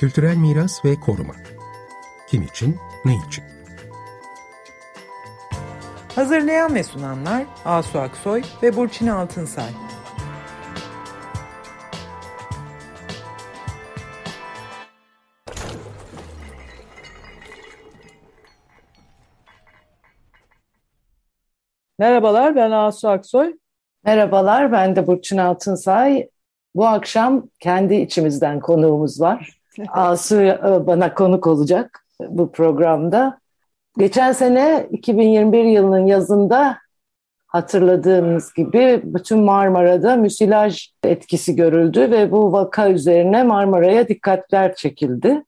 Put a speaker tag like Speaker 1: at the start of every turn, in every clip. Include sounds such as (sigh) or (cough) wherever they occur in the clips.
Speaker 1: Kültürel miras ve koruma. Kim için, ne için?
Speaker 2: Hazırlayan ve sunanlar Asu Aksoy ve Burçin Altınsay.
Speaker 3: Merhabalar ben Asu Aksoy.
Speaker 4: Merhabalar ben de Burçin Altınsay. Bu akşam kendi içimizden konuğumuz var. Asu e, bana konuk olacak bu programda. Geçen sene 2021 yılının yazında hatırladığımız gibi bütün Marmara'da müsilaj etkisi görüldü ve bu vaka üzerine Marmara'ya dikkatler çekildi.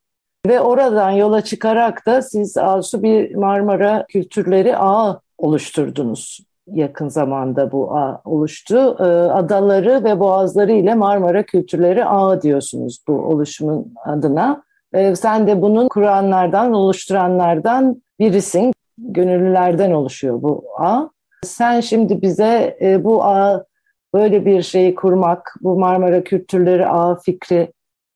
Speaker 4: Ve oradan yola çıkarak da siz Asu bir Marmara kültürleri ağı oluşturdunuz yakın zamanda bu ağ oluştu. Ee, adaları ve boğazları ile Marmara Kültürleri Ağı diyorsunuz bu oluşumun adına. Ee, sen de bunun kuranlardan, oluşturanlardan birisin. Gönüllülerden oluşuyor bu ağ. Sen şimdi bize e, bu ağ böyle bir şeyi kurmak, bu Marmara Kültürleri Ağı fikri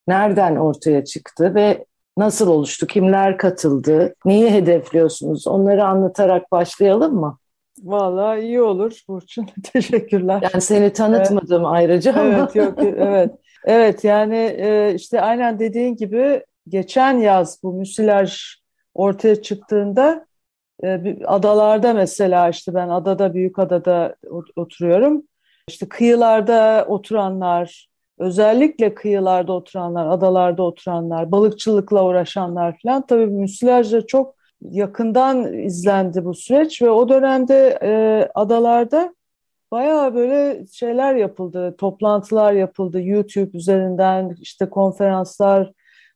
Speaker 4: nereden ortaya çıktı ve nasıl oluştu, kimler katıldı, neyi hedefliyorsunuz onları anlatarak başlayalım mı?
Speaker 3: Vallahi iyi olur Burçin. (laughs) Teşekkürler.
Speaker 4: Yani seni tanıtmadım evet. ayrıca ama.
Speaker 3: Evet yok (laughs) evet. Evet yani e, işte aynen dediğin gibi geçen yaz bu müsilaj ortaya çıktığında e, adalarda mesela işte ben adada büyük adada oturuyorum. İşte kıyılarda oturanlar, özellikle kıyılarda oturanlar, adalarda oturanlar, balıkçılıkla uğraşanlar falan tabii müsilajla çok yakından izlendi bu süreç ve o dönemde e, adalarda bayağı böyle şeyler yapıldı, toplantılar yapıldı YouTube üzerinden işte konferanslar,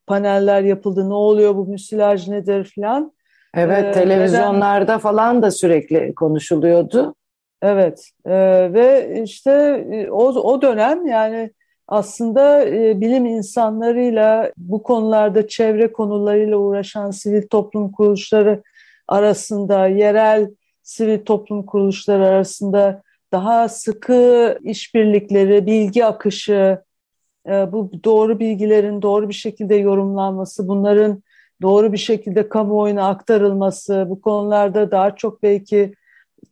Speaker 3: paneller yapıldı. Ne oluyor bu müsilaj nedir falan.
Speaker 4: Evet, ee, televizyonlarda neden... falan da sürekli konuşuluyordu.
Speaker 3: Evet e, ve işte e, o, o dönem yani aslında e, bilim insanlarıyla bu konularda çevre konularıyla uğraşan sivil toplum kuruluşları arasında, yerel sivil toplum kuruluşları arasında daha sıkı işbirlikleri, bilgi akışı, e, bu doğru bilgilerin doğru bir şekilde yorumlanması, bunların doğru bir şekilde kamuoyuna aktarılması, bu konularda daha çok belki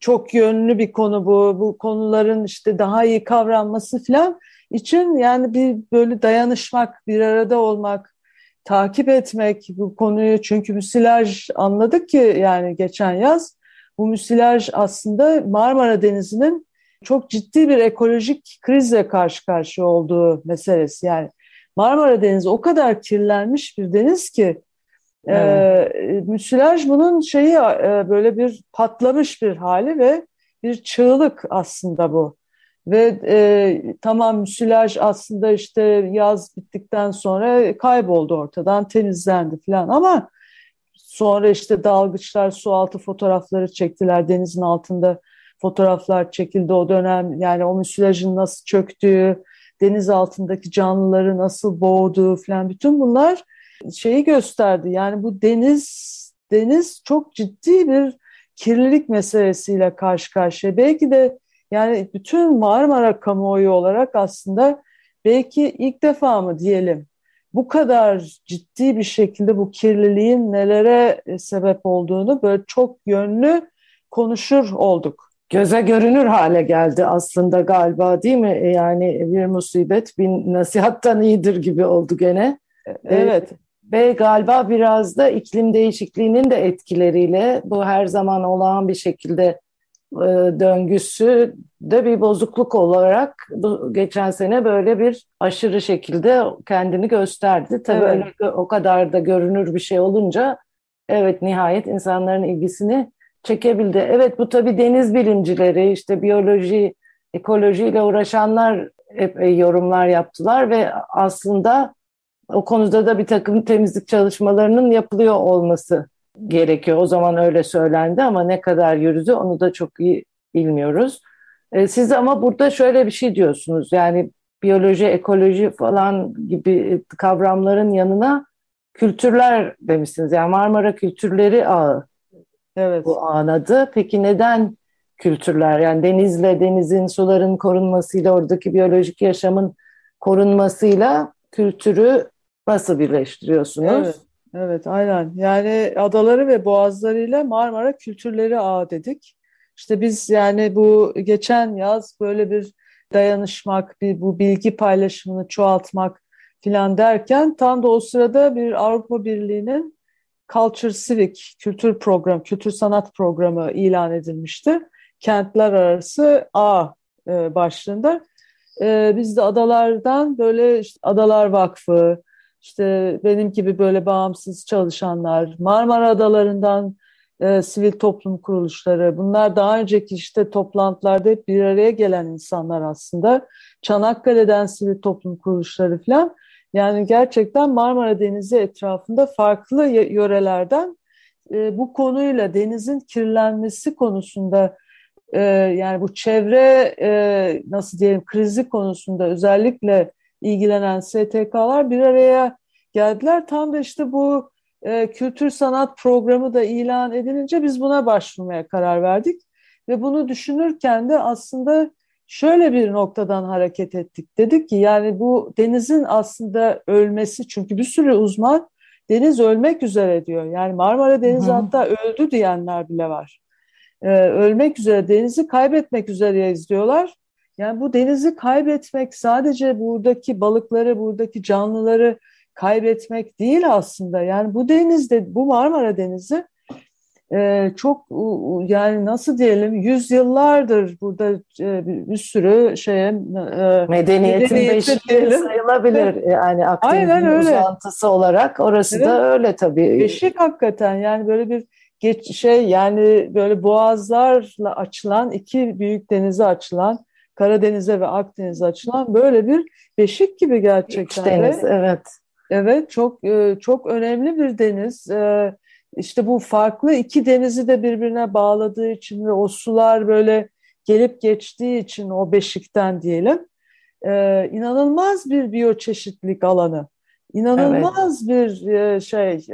Speaker 3: çok yönlü bir konu bu, bu konuların işte daha iyi kavranması falan için yani bir böyle dayanışmak, bir arada olmak, takip etmek bu konuyu çünkü müsilaj anladık ki yani geçen yaz bu müsilaj aslında Marmara Denizi'nin çok ciddi bir ekolojik krizle karşı karşıya olduğu meselesi. Yani Marmara Denizi o kadar kirlenmiş bir deniz ki e, evet. e, müsilaj bunun şeyi e, böyle bir patlamış bir hali ve bir çığlık aslında bu. Ve e, tamam müsilaj aslında işte yaz bittikten sonra kayboldu ortadan, temizlendi falan ama sonra işte dalgıçlar su altı fotoğrafları çektiler. Denizin altında fotoğraflar çekildi o dönem. Yani o müsilajın nasıl çöktüğü, deniz altındaki canlıları nasıl boğduğu falan bütün bunlar şeyi gösterdi. Yani bu deniz deniz çok ciddi bir kirlilik meselesiyle karşı karşıya. Belki de yani bütün Marmara kamuoyu olarak aslında belki ilk defa mı diyelim bu kadar ciddi bir şekilde bu kirliliğin nelere e, sebep olduğunu böyle çok yönlü konuşur olduk.
Speaker 4: Göze görünür hale geldi aslında galiba değil mi? E, yani bir musibet bir nasihattan iyidir gibi oldu gene.
Speaker 3: E, evet.
Speaker 4: Ve galiba biraz da iklim değişikliğinin de etkileriyle bu her zaman olağan bir şekilde döngüsü de bir bozukluk olarak bu geçen sene böyle bir aşırı şekilde kendini gösterdi. Tabii evet. öyle, o kadar da görünür bir şey olunca evet nihayet insanların ilgisini çekebildi. Evet bu tabii deniz bilimcileri işte biyoloji, ekolojiyle uğraşanlar hep yorumlar yaptılar ve aslında o konuda da bir takım temizlik çalışmalarının yapılıyor olması gerekiyor. O zaman öyle söylendi ama ne kadar yürüdü onu da çok iyi bilmiyoruz. E, siz ama burada şöyle bir şey diyorsunuz. Yani biyoloji, ekoloji falan gibi kavramların yanına kültürler demişsiniz. Yani Marmara Kültürleri Ağı evet. bu ağın adı. Peki neden kültürler? Yani denizle, denizin, suların korunmasıyla, oradaki biyolojik yaşamın korunmasıyla kültürü nasıl birleştiriyorsunuz?
Speaker 3: Evet, evet aynen. Yani adaları ve boğazlarıyla Marmara kültürleri ağı dedik. İşte biz yani bu geçen yaz böyle bir dayanışmak, bir bu bilgi paylaşımını çoğaltmak filan derken tam da o sırada bir Avrupa Birliği'nin Culture Civic kültür program, kültür sanat programı ilan edilmişti. Kentler arası A e, başlığında. E, biz de adalardan böyle işte Adalar Vakfı, işte benim gibi böyle bağımsız çalışanlar, Marmara Adalarından e, sivil toplum kuruluşları, bunlar daha önceki işte toplantılarda hep bir araya gelen insanlar aslında. Çanakkale'den sivil toplum kuruluşları falan. Yani gerçekten Marmara Denizi etrafında farklı yörelerden e, bu konuyla denizin kirlenmesi konusunda e, yani bu çevre e, nasıl diyelim krizi konusunda özellikle ilgilenen STK'lar bir araya geldiler. Tam da işte bu e, kültür sanat programı da ilan edilince biz buna başvurmaya karar verdik. Ve bunu düşünürken de aslında şöyle bir noktadan hareket ettik. Dedik ki yani bu denizin aslında ölmesi çünkü bir sürü uzman deniz ölmek üzere diyor. Yani Marmara Denizi Hı hatta öldü diyenler bile var. Ee, ölmek üzere denizi kaybetmek üzereyiz diyorlar. Yani bu denizi kaybetmek sadece buradaki balıkları, buradaki canlıları kaybetmek değil aslında. Yani bu denizde, bu Marmara Denizi e, çok yani nasıl diyelim yüzyıllardır burada e, bir, sürü şeye
Speaker 4: e, medeniyetin beşiği sayılabilir yani Akdeniz'in uzantısı olarak orası evet. da öyle tabii.
Speaker 3: Beşik hakikaten yani böyle bir geç şey yani böyle boğazlarla açılan iki büyük denize açılan Karadeniz'e ve Akdeniz'e açılan böyle bir beşik gibi gerçekten.
Speaker 4: İç deniz evet.
Speaker 3: Evet çok e, çok önemli bir deniz. E, işte bu farklı iki denizi de birbirine bağladığı için ve o sular böyle gelip geçtiği için o beşikten diyelim e, inanılmaz bir biyoçeşitlik alanı. İnanılmaz evet. bir şey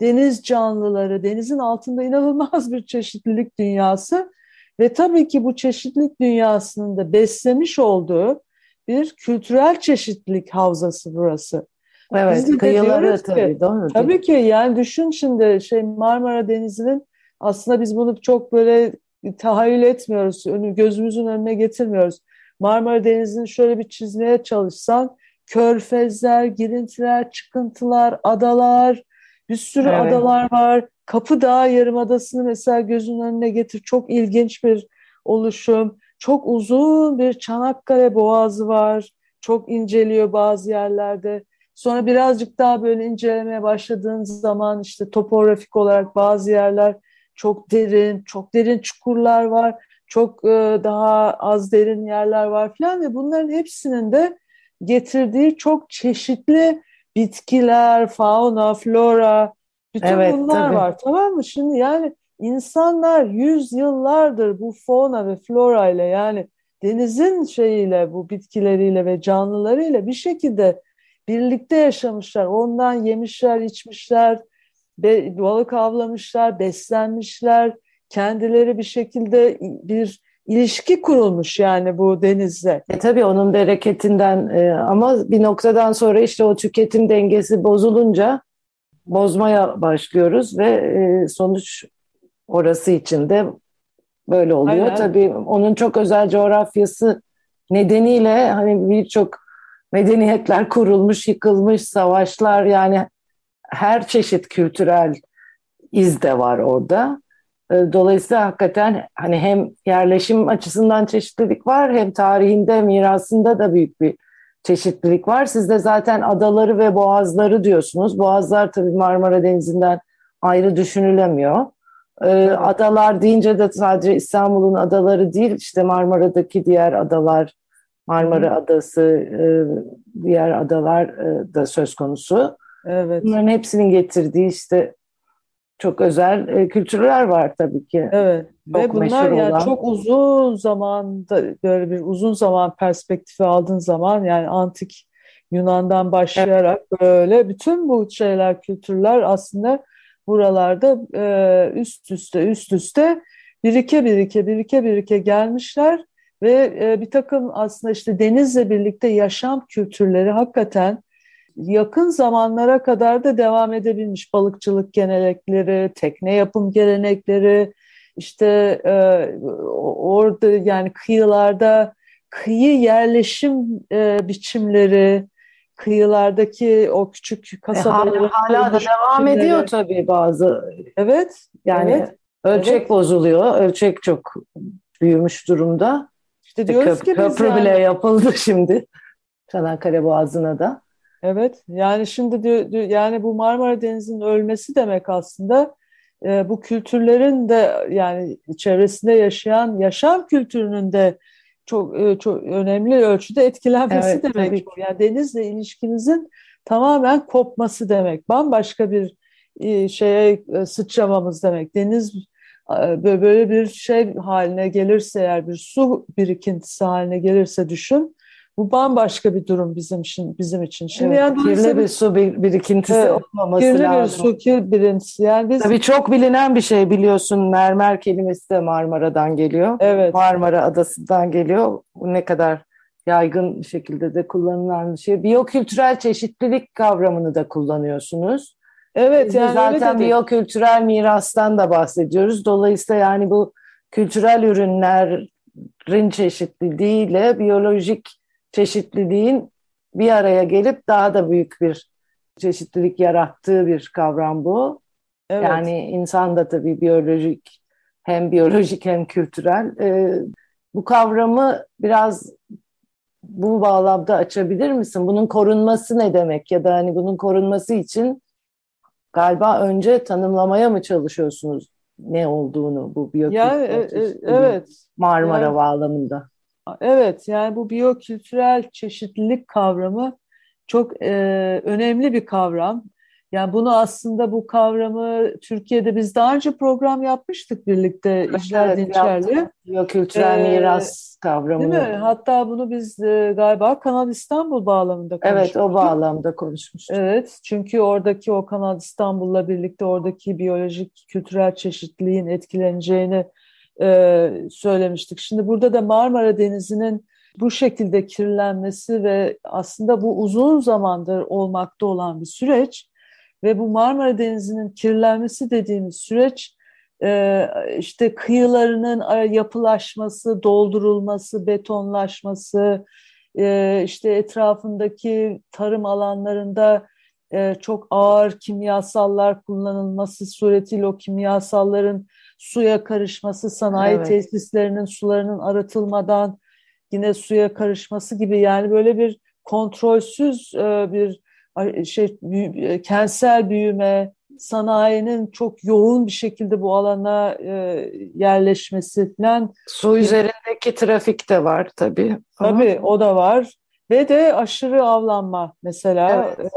Speaker 3: deniz canlıları, denizin altında inanılmaz bir çeşitlilik dünyası ve tabii ki bu çeşitlilik dünyasının da beslemiş olduğu bir kültürel çeşitlilik havzası burası.
Speaker 4: Evet, Biz kıyıları tabii ki, doğru.
Speaker 3: Tabii ki yani düşün şimdi şey Marmara Denizi'nin aslında biz bunu çok böyle tahayyül etmiyoruz, önü, gözümüzün önüne getirmiyoruz. Marmara Denizi'ni şöyle bir çizmeye çalışsan körfezler, girintiler, çıkıntılar, adalar, bir sürü evet. adalar var. Kapı Dağı Yarımadası'nı mesela gözünün önüne getir. Çok ilginç bir oluşum. Çok uzun bir Çanakkale Boğazı var. Çok inceliyor bazı yerlerde. Sonra birazcık daha böyle incelemeye başladığın zaman işte topografik olarak bazı yerler çok derin, çok derin çukurlar var. Çok e, daha az derin yerler var falan ve bunların hepsinin de getirdiği çok çeşitli bitkiler, fauna, flora, bütün evet, bunlar tabii. var tamam mı? Şimdi yani insanlar yüz yıllardır bu fauna ve flora ile yani denizin şeyiyle bu bitkileriyle ve canlılarıyla bir şekilde birlikte yaşamışlar. Ondan yemişler, içmişler, balık avlamışlar, beslenmişler. Kendileri bir şekilde bir ilişki kurulmuş yani bu denizle.
Speaker 4: E tabii onun bereketinden e, ama bir noktadan sonra işte o tüketim dengesi bozulunca bozmaya başlıyoruz ve e, sonuç orası için de böyle oluyor. Aynen. Tabii onun çok özel coğrafyası nedeniyle hani birçok medeniyetler kurulmuş, yıkılmış, savaşlar yani her çeşit kültürel iz de var orada. E, dolayısıyla hakikaten hani hem yerleşim açısından çeşitlilik var hem tarihinde, mirasında da büyük bir çeşitlilik var. Siz de zaten adaları ve boğazları diyorsunuz. Boğazlar tabii Marmara Denizi'nden ayrı düşünülemiyor. Ee, adalar deyince de sadece İstanbul'un adaları değil, işte Marmara'daki diğer adalar, Marmara Adası, e, diğer adalar e, da söz konusu. Evet. Bunların hepsinin getirdiği işte çok özel e, kültürler var tabii ki.
Speaker 3: Evet. Çok Ve bunlar yani olan. çok uzun zamanda böyle bir uzun zaman perspektifi aldığın zaman yani antik Yunan'dan başlayarak evet. böyle bütün bu şeyler kültürler aslında buralarda e, üst üste üst üste birike birike birike birike gelmişler ve e, bir takım aslında işte denizle birlikte yaşam kültürleri hakikaten yakın zamanlara kadar da devam edebilmiş balıkçılık gelenekleri, tekne yapım gelenekleri, işte e, orada yani kıyılarda kıyı yerleşim e, biçimleri, kıyılardaki o küçük kasabaların...
Speaker 4: E, hala, hala da devam biçimleri. ediyor tabii bazı.
Speaker 3: Evet.
Speaker 4: Yani
Speaker 3: evet,
Speaker 4: ölçek evet. bozuluyor, ölçek çok büyümüş durumda.
Speaker 3: İşte diyoruz Köp ki
Speaker 4: köprü
Speaker 3: yani,
Speaker 4: bile yapıldı (laughs) şimdi Çanakkale Boğazı'na da.
Speaker 3: Evet yani şimdi diyor, diyor, yani bu Marmara Denizi'nin ölmesi demek aslında e, bu kültürlerin de yani çevresinde yaşayan yaşam kültürünün de çok e, çok önemli ölçüde etkilenmesi evet, demek bu. Yani denizle ilişkimizin tamamen kopması demek. Bambaşka bir e, şeye e, sıçramamız demek. Deniz böyle bir şey haline gelirse eğer bir su birikintisi haline gelirse düşün bu bambaşka bir durum bizim için bizim için.
Speaker 4: Şimdi evet, yani kirli bir su birikintisi evet, olmaması
Speaker 3: kirli
Speaker 4: lazım.
Speaker 3: bir su kirli birikintisi. Yani biz
Speaker 4: Tabii çok bilinen bir şey biliyorsun mermer kelimesi de Marmara'dan geliyor.
Speaker 3: Evet.
Speaker 4: Marmara adasından geliyor. Bu ne kadar yaygın şekilde de kullanılan bir şey. Biyokültürel çeşitlilik kavramını da kullanıyorsunuz.
Speaker 3: Evet
Speaker 4: Biz
Speaker 3: yani
Speaker 4: zaten biyokültürel mirastan da bahsediyoruz. Dolayısıyla yani bu kültürel ürünlerin çeşitliliğiyle biyolojik çeşitliliğin bir araya gelip daha da büyük bir çeşitlilik yarattığı bir kavram bu. Evet. Yani insan da tabii biyolojik hem biyolojik hem kültürel. Ee, bu kavramı biraz bu bağlamda açabilir misin? Bunun korunması ne demek? Ya da hani bunun korunması için galiba önce tanımlamaya mı çalışıyorsunuz ne olduğunu bu biyokültürel
Speaker 3: yani, e, e, evet.
Speaker 4: Marmara yani, bağlamında?
Speaker 3: Evet yani bu biyokültürel çeşitlilik kavramı çok e, önemli bir kavram. Yani bunu aslında bu kavramı Türkiye'de biz daha önce program yapmıştık birlikte İcler evet, Dinçer'le.
Speaker 4: Biyokültürel ee, miras kavramı.
Speaker 3: Değil mi? Hatta bunu biz e, galiba Kanal İstanbul bağlamında
Speaker 4: konuşmuştuk. Evet o bağlamda konuşmuştuk.
Speaker 3: Evet çünkü oradaki o Kanal İstanbul'la birlikte oradaki biyolojik kültürel çeşitliliğin etkileneceğini e, söylemiştik. Şimdi burada da Marmara Denizi'nin bu şekilde kirlenmesi ve aslında bu uzun zamandır olmakta olan bir süreç ve bu Marmara Denizi'nin kirlenmesi dediğimiz süreç e, işte kıyılarının yapılaşması, doldurulması, betonlaşması, e, işte etrafındaki tarım alanlarında e, çok ağır kimyasallar kullanılması suretiyle o kimyasalların suya karışması, sanayi evet. tesislerinin sularının arıtılmadan yine suya karışması gibi yani böyle bir kontrolsüz e, bir şey e, kentsel büyüme, sanayinin çok yoğun bir şekilde bu alana e, yerleşmesi falan.
Speaker 4: Su üzerindeki trafik de var tabii.
Speaker 3: Tabii o da var ve de aşırı avlanma mesela. Evet.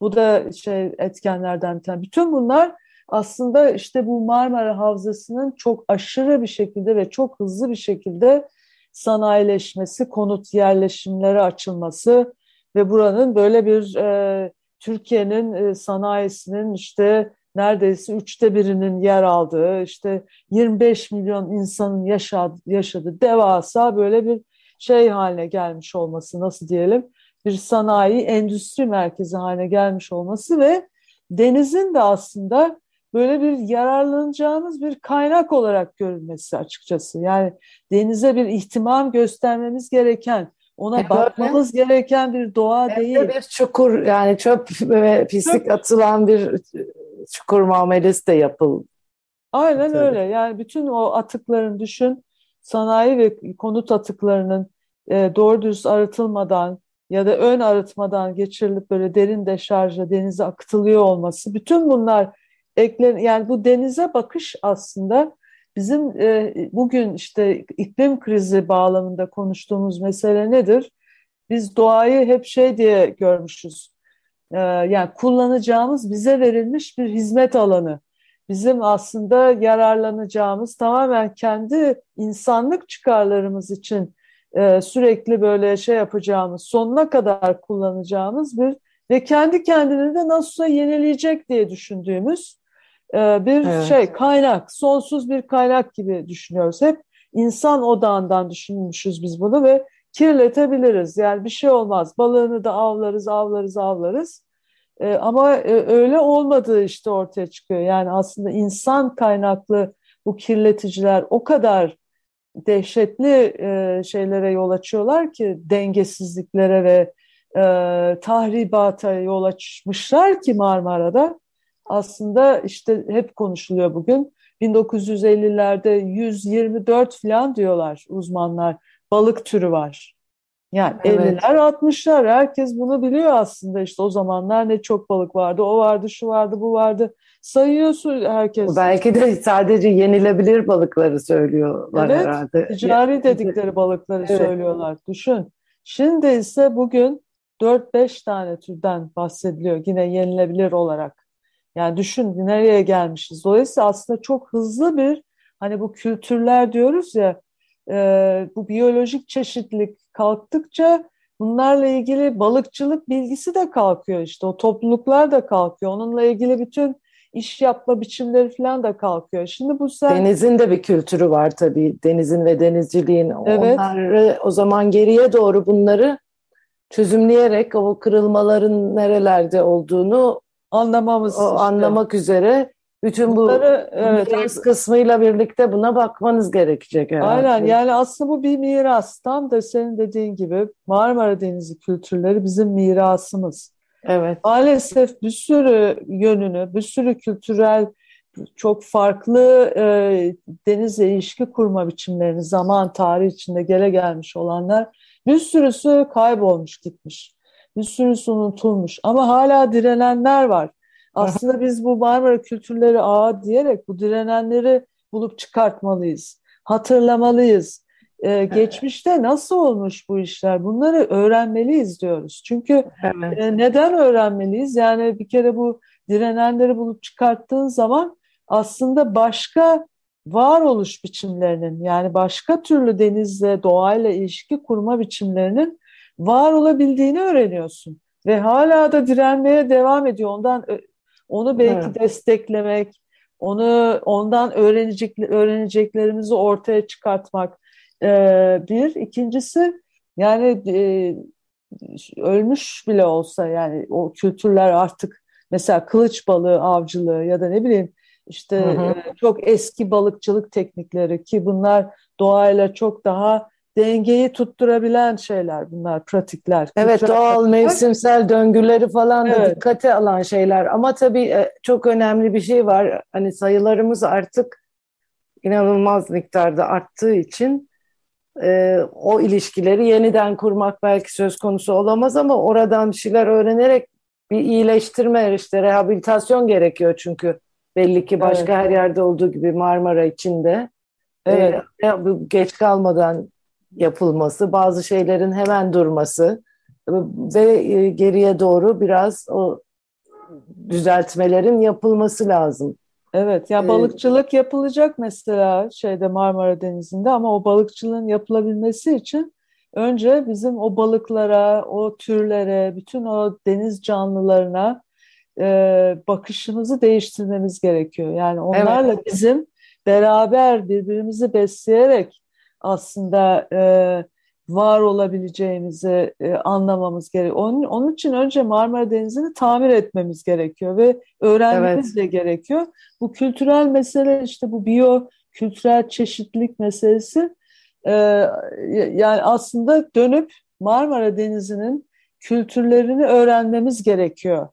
Speaker 3: bu da şey etkenlerden bir tane. Bütün bunlar aslında işte bu Marmara Havzası'nın çok aşırı bir şekilde ve çok hızlı bir şekilde sanayileşmesi, konut yerleşimleri açılması ve buranın böyle bir e, Türkiye'nin e, sanayisinin işte neredeyse üçte birinin yer aldığı, işte 25 milyon insanın yaşadığı, yaşadığı devasa böyle bir şey haline gelmiş olması, nasıl diyelim, bir sanayi, endüstri merkezi haline gelmiş olması ve denizin de aslında böyle bir yararlanacağımız bir kaynak olarak görülmesi açıkçası. Yani denize bir ihtimam göstermemiz gereken, ona e bakmamız gereken bir doğa
Speaker 4: Hem
Speaker 3: değil.
Speaker 4: De bir çukur yani çöp ve pislik çöp. atılan bir çukur muamelesi de yapıldı.
Speaker 3: Aynen Tabii. öyle. Yani bütün o atıkların düşün, sanayi ve konut atıklarının e, doğru dürüst arıtılmadan ya da ön arıtmadan geçirilip böyle derin deşarja denize akıtılıyor olması, bütün bunlar eklen yani bu denize bakış aslında bizim e, bugün işte iklim krizi bağlamında konuştuğumuz mesele nedir? Biz doğayı hep şey diye görmüşüz. E, yani kullanacağımız bize verilmiş bir hizmet alanı. Bizim aslında yararlanacağımız tamamen kendi insanlık çıkarlarımız için e, sürekli böyle şey yapacağımız, sonuna kadar kullanacağımız bir ve kendi kendini de nasılsa yenileyecek diye düşündüğümüz bir evet. şey kaynak, sonsuz bir kaynak gibi düşünüyoruz. Hep insan odağından düşünmüşüz biz bunu ve kirletebiliriz. Yani bir şey olmaz. Balığını da avlarız, avlarız, avlarız. E, ama e, öyle olmadığı işte ortaya çıkıyor. Yani aslında insan kaynaklı bu kirleticiler o kadar dehşetli e, şeylere yol açıyorlar ki dengesizliklere ve e, tahribata yol açmışlar ki Marmara'da aslında işte hep konuşuluyor bugün 1950'lerde 124 falan diyorlar uzmanlar balık türü var. Yani evet. 50'ler 60'lar herkes bunu biliyor aslında işte o zamanlar ne çok balık vardı o vardı şu vardı bu vardı sayıyorsun herkes.
Speaker 4: Belki de sadece yenilebilir balıkları söylüyorlar
Speaker 3: evet,
Speaker 4: herhalde.
Speaker 3: ticari dedikleri balıkları evet. söylüyorlar düşün. Şimdi ise bugün 4-5 tane türden bahsediliyor yine yenilebilir olarak. Yani düşün nereye gelmişiz. Dolayısıyla aslında çok hızlı bir hani bu kültürler diyoruz ya e, bu biyolojik çeşitlilik kalktıkça bunlarla ilgili balıkçılık bilgisi de kalkıyor işte o topluluklar da kalkıyor. Onunla ilgili bütün iş yapma biçimleri falan da kalkıyor. Şimdi bu sen...
Speaker 4: Denizin de bir kültürü var tabii. Denizin ve denizciliğin. Evet. Onları o zaman geriye doğru bunları çözümleyerek o kırılmaların nerelerde olduğunu
Speaker 3: anlamamız
Speaker 4: o, işte. anlamak üzere bütün Bunları, bu evet, miras kısmıyla birlikte buna bakmanız gerekecek
Speaker 3: herhalde. Aynen yani aslında bu bir miras. Tam da senin dediğin gibi Marmara Denizi kültürleri bizim mirasımız.
Speaker 4: Evet.
Speaker 3: Maalesef bir sürü yönünü, bir sürü kültürel çok farklı e, denizle ilişki kurma biçimlerini zaman tarih içinde gele gelmiş olanlar bir sürüsü kaybolmuş gitmiş. Bir sürüsü unutulmuş ama hala direnenler var. Aslında biz bu Marmara kültürleri ağa diyerek bu direnenleri bulup çıkartmalıyız. Hatırlamalıyız. Ee, geçmişte nasıl olmuş bu işler? Bunları öğrenmeliyiz diyoruz. Çünkü evet. e, neden öğrenmeliyiz? Yani bir kere bu direnenleri bulup çıkarttığın zaman aslında başka varoluş biçimlerinin yani başka türlü denizle, doğayla ilişki kurma biçimlerinin var olabildiğini öğreniyorsun. Ve hala da direnmeye devam ediyor. Ondan onu belki evet. desteklemek, onu ondan öğrenecek öğreneceklerimizi ortaya çıkartmak e, bir. İkincisi yani e, ölmüş bile olsa yani o kültürler artık mesela kılıç balığı avcılığı ya da ne bileyim işte hı hı. E, çok eski balıkçılık teknikleri ki bunlar doğayla çok daha dengeyi tutturabilen şeyler bunlar, pratikler.
Speaker 4: Evet doğal pratikler. mevsimsel döngüleri falan da evet. dikkate alan şeyler. Ama tabii e, çok önemli bir şey var. Hani sayılarımız artık inanılmaz miktarda arttığı için e, o ilişkileri yeniden kurmak belki söz konusu olamaz ama oradan bir şeyler öğrenerek bir iyileştirme, işte rehabilitasyon gerekiyor çünkü belli ki başka evet. her yerde olduğu gibi Marmara içinde. Evet. E, geç kalmadan yapılması, bazı şeylerin hemen durması ve e, geriye doğru biraz o düzeltmelerin yapılması lazım.
Speaker 3: Evet, ya ee, balıkçılık yapılacak mesela şeyde Marmara Denizi'nde ama o balıkçılığın yapılabilmesi için önce bizim o balıklara, o türlere, bütün o deniz canlılarına e, bakışımızı değiştirmemiz gerekiyor. Yani onlarla evet. bizim beraber birbirimizi besleyerek aslında e, var olabileceğimizi e, anlamamız gerekiyor. Onun, onun için önce Marmara Denizi'ni tamir etmemiz gerekiyor ve öğrenmemiz evet. de gerekiyor. Bu kültürel mesele işte bu biyo kültürel çeşitlilik meselesi e, yani aslında dönüp Marmara Denizi'nin kültürlerini öğrenmemiz gerekiyor.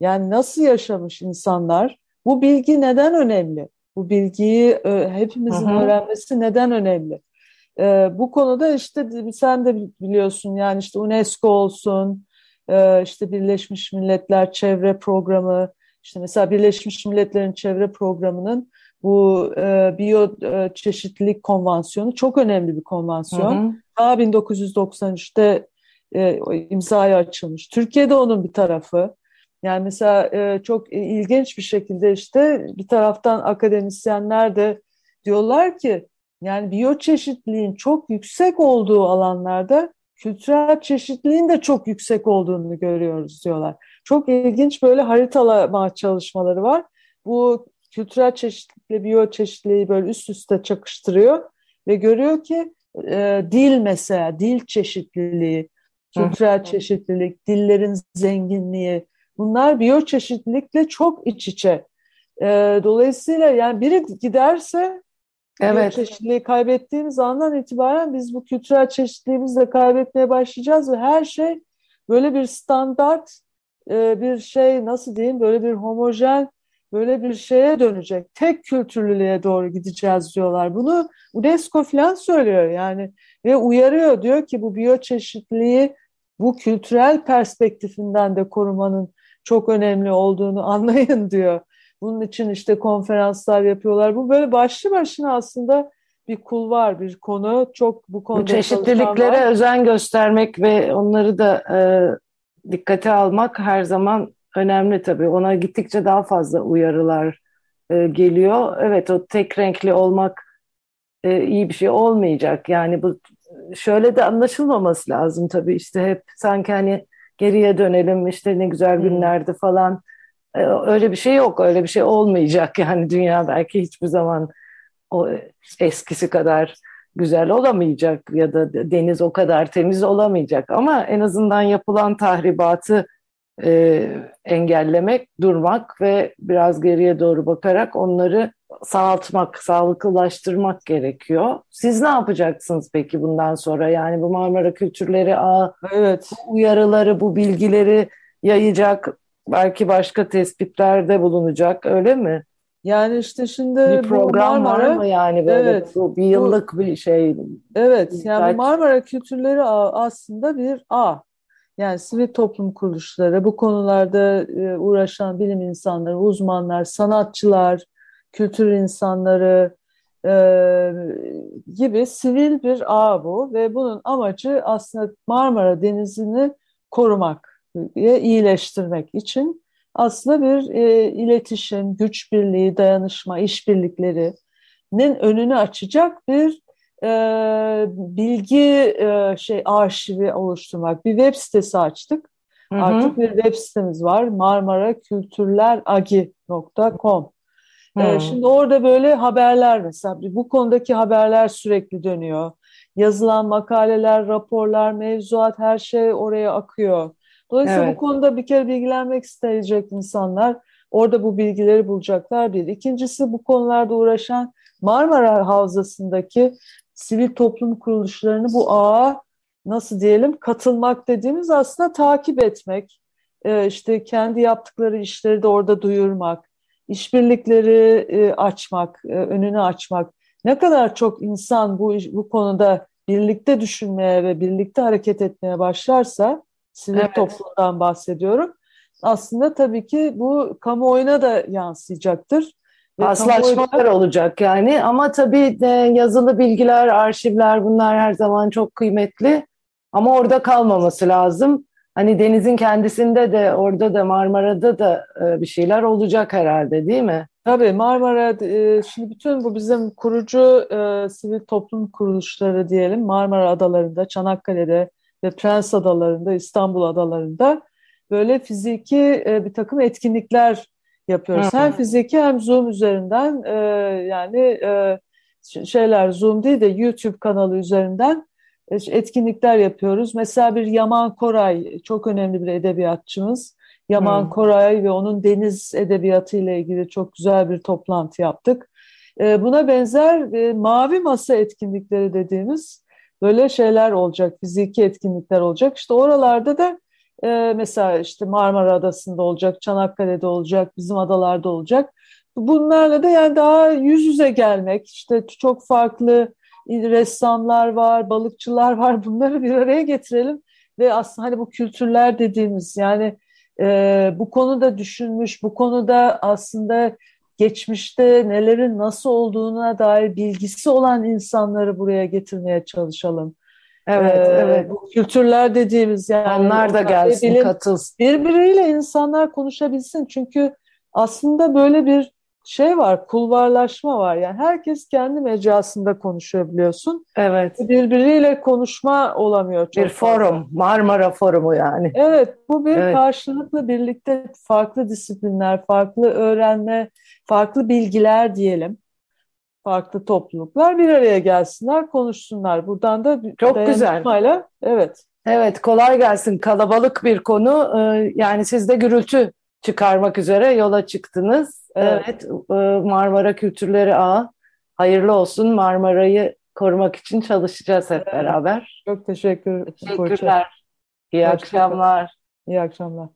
Speaker 3: Yani nasıl yaşamış insanlar? Bu bilgi neden önemli? Bu bilgiyi e, hepimizin -hı. öğrenmesi neden önemli? E, bu konuda işte sen de biliyorsun yani işte UNESCO olsun, e, işte Birleşmiş Milletler Çevre Programı, işte mesela Birleşmiş Milletler'in çevre programının bu e, biyoçeşitlilik konvansiyonu çok önemli bir konvansiyon. Hı hı. Daha 1993'te e, imzaya açılmış. Türkiye'de onun bir tarafı. Yani mesela e, çok ilginç bir şekilde işte bir taraftan akademisyenler de diyorlar ki yani biyoçeşitliliğin çok yüksek olduğu alanlarda kültürel çeşitliliğin de çok yüksek olduğunu görüyoruz diyorlar. Çok ilginç böyle haritalama çalışmaları var. Bu kültürel çeşitlilikle biyoçeşitliliği böyle üst üste çakıştırıyor ve görüyor ki e, dil mesela, dil çeşitliliği, kültürel çeşitlilik, dillerin zenginliği bunlar biyoçeşitlilikle çok iç içe. E, dolayısıyla yani biri giderse evet. biyoçeşitliliği kaybettiğimiz andan itibaren biz bu kültürel çeşitliliğimizi de kaybetmeye başlayacağız ve her şey böyle bir standart e, bir şey nasıl diyeyim böyle bir homojen böyle bir şeye dönecek. Tek kültürlülüğe doğru gideceğiz diyorlar. Bunu UNESCO falan söylüyor yani ve uyarıyor diyor ki bu biyoçeşitliliği bu kültürel perspektifinden de korumanın çok önemli olduğunu (laughs) anlayın diyor. Bunun için işte konferanslar yapıyorlar. Bu böyle başlı başına aslında bir kulvar, bir konu. Çok bu konuda
Speaker 4: bu çeşitliliklere özen göstermek ve onları da e, dikkate almak her zaman önemli tabii. Ona gittikçe daha fazla uyarılar e, geliyor. Evet o tek renkli olmak e, iyi bir şey olmayacak. Yani bu şöyle de anlaşılmaması lazım tabii işte hep sanki hani geriye dönelim işte ne güzel hmm. günlerdi falan. E, öyle bir şey yok. Öyle bir şey olmayacak. (laughs) Yani dünya belki hiçbir zaman o eskisi kadar güzel olamayacak ya da deniz o kadar temiz olamayacak ama en azından yapılan tahribatı e, engellemek, durmak ve biraz geriye doğru bakarak onları sağaltmak, sağlıklılaştırmak gerekiyor. Siz ne yapacaksınız peki bundan sonra? Yani bu Marmara Kültürleri Ağı evet. bu uyarıları, bu bilgileri yayacak, belki başka tespitlerde bulunacak öyle mi?
Speaker 3: Yani işte şimdi
Speaker 4: bir program Marmara, var mı yani böyle evet, bu bir yıllık bu, bir şey?
Speaker 3: Evet yani Marmara Kültürleri Ağı aslında bir ağ. Yani sivil toplum kuruluşları, bu konularda e, uğraşan bilim insanları, uzmanlar, sanatçılar, kültür insanları e, gibi sivil bir ağ bu ve bunun amacı aslında Marmara Denizi'ni korumak iyileştirmek için aslında bir e, iletişim, güç birliği, dayanışma, işbirliklerinin önünü açacak bir e, bilgi e, şey arşivi oluşturmak. Bir web sitesi açtık. Hı hı. Artık bir web sitemiz var. marmarakültürleragi.com ee, şimdi orada böyle haberler mesela bu konudaki haberler sürekli dönüyor. Yazılan makaleler, raporlar, mevzuat her şey oraya akıyor. Dolayısıyla evet. bu konuda bir kere bilgilenmek isteyecek insanlar orada bu bilgileri bulacaklar bir. İkincisi bu konularda uğraşan Marmara Havzası'ndaki sivil toplum kuruluşlarını bu ağa nasıl diyelim katılmak dediğimiz aslında takip etmek, e, işte kendi yaptıkları işleri de orada duyurmak, işbirlikleri e, açmak, e, önünü açmak. Ne kadar çok insan bu bu konuda birlikte düşünmeye ve birlikte hareket etmeye başlarsa, sivil evet. toplumdan bahsediyorum. Aslında tabii ki bu kamuoyuna da yansıyacaktır.
Speaker 4: Paslaşmalar olacak yani ama tabii de yazılı bilgiler, arşivler bunlar her zaman çok kıymetli ama orada kalmaması lazım. Hani denizin kendisinde de orada da Marmara'da da e, bir şeyler olacak herhalde değil mi?
Speaker 3: Tabii Marmara, e, şimdi bütün bu bizim kurucu e, sivil toplum kuruluşları diyelim Marmara Adaları'nda, Çanakkale'de ve Prens Adaları'nda, İstanbul Adaları'nda böyle fiziki bir takım etkinlikler yapıyoruz. Hı. Hem fiziki hem Zoom üzerinden e, yani e, şeyler Zoom değil de YouTube kanalı üzerinden e, etkinlikler yapıyoruz. Mesela bir Yaman Koray çok önemli bir edebiyatçımız. Yaman hmm. Koray ve onun deniz edebiyatı ile ilgili çok güzel bir toplantı yaptık. E, buna benzer e, mavi masa etkinlikleri dediğimiz böyle şeyler olacak, fiziki etkinlikler olacak. İşte oralarda da e, mesela işte Marmara Adası'nda olacak, Çanakkale'de olacak, bizim adalarda olacak. Bunlarla da yani daha yüz yüze gelmek, işte çok farklı ressamlar var, balıkçılar var. (laughs) Bunları bir araya getirelim ve aslında hani bu kültürler dediğimiz yani e, bu konuda düşünmüş, bu konuda aslında geçmişte nelerin nasıl olduğuna dair bilgisi olan insanları buraya getirmeye çalışalım. Evet, ee, evet. Bu kültürler dediğimiz yani.
Speaker 4: Onlar da gelsin, bilim, katılsın.
Speaker 3: Birbiriyle insanlar konuşabilsin. Çünkü aslında böyle bir şey var, kulvarlaşma var. Yani herkes kendi mecrasında konuşuyor biliyorsun. Evet. Birbiriyle konuşma olamıyor.
Speaker 4: Çok bir forum, fazla. Marmara Forumu yani.
Speaker 3: Evet, bu bir evet. karşılıklı birlikte farklı disiplinler, farklı öğrenme, farklı bilgiler diyelim. farklı topluluklar bir araya gelsinler, konuşsunlar. Buradan da
Speaker 4: Çok güzel.
Speaker 3: Evet.
Speaker 4: Evet, kolay gelsin. Kalabalık bir konu. Ee, yani siz de gürültü çıkarmak üzere yola çıktınız. Evet, evet Marmara Kültürleri Ağı. Hayırlı olsun. Marmara'yı korumak için çalışacağız hep beraber.
Speaker 3: Çok teşekkür
Speaker 4: Teşekkürler. İyi akşamlar.
Speaker 3: İyi akşamlar.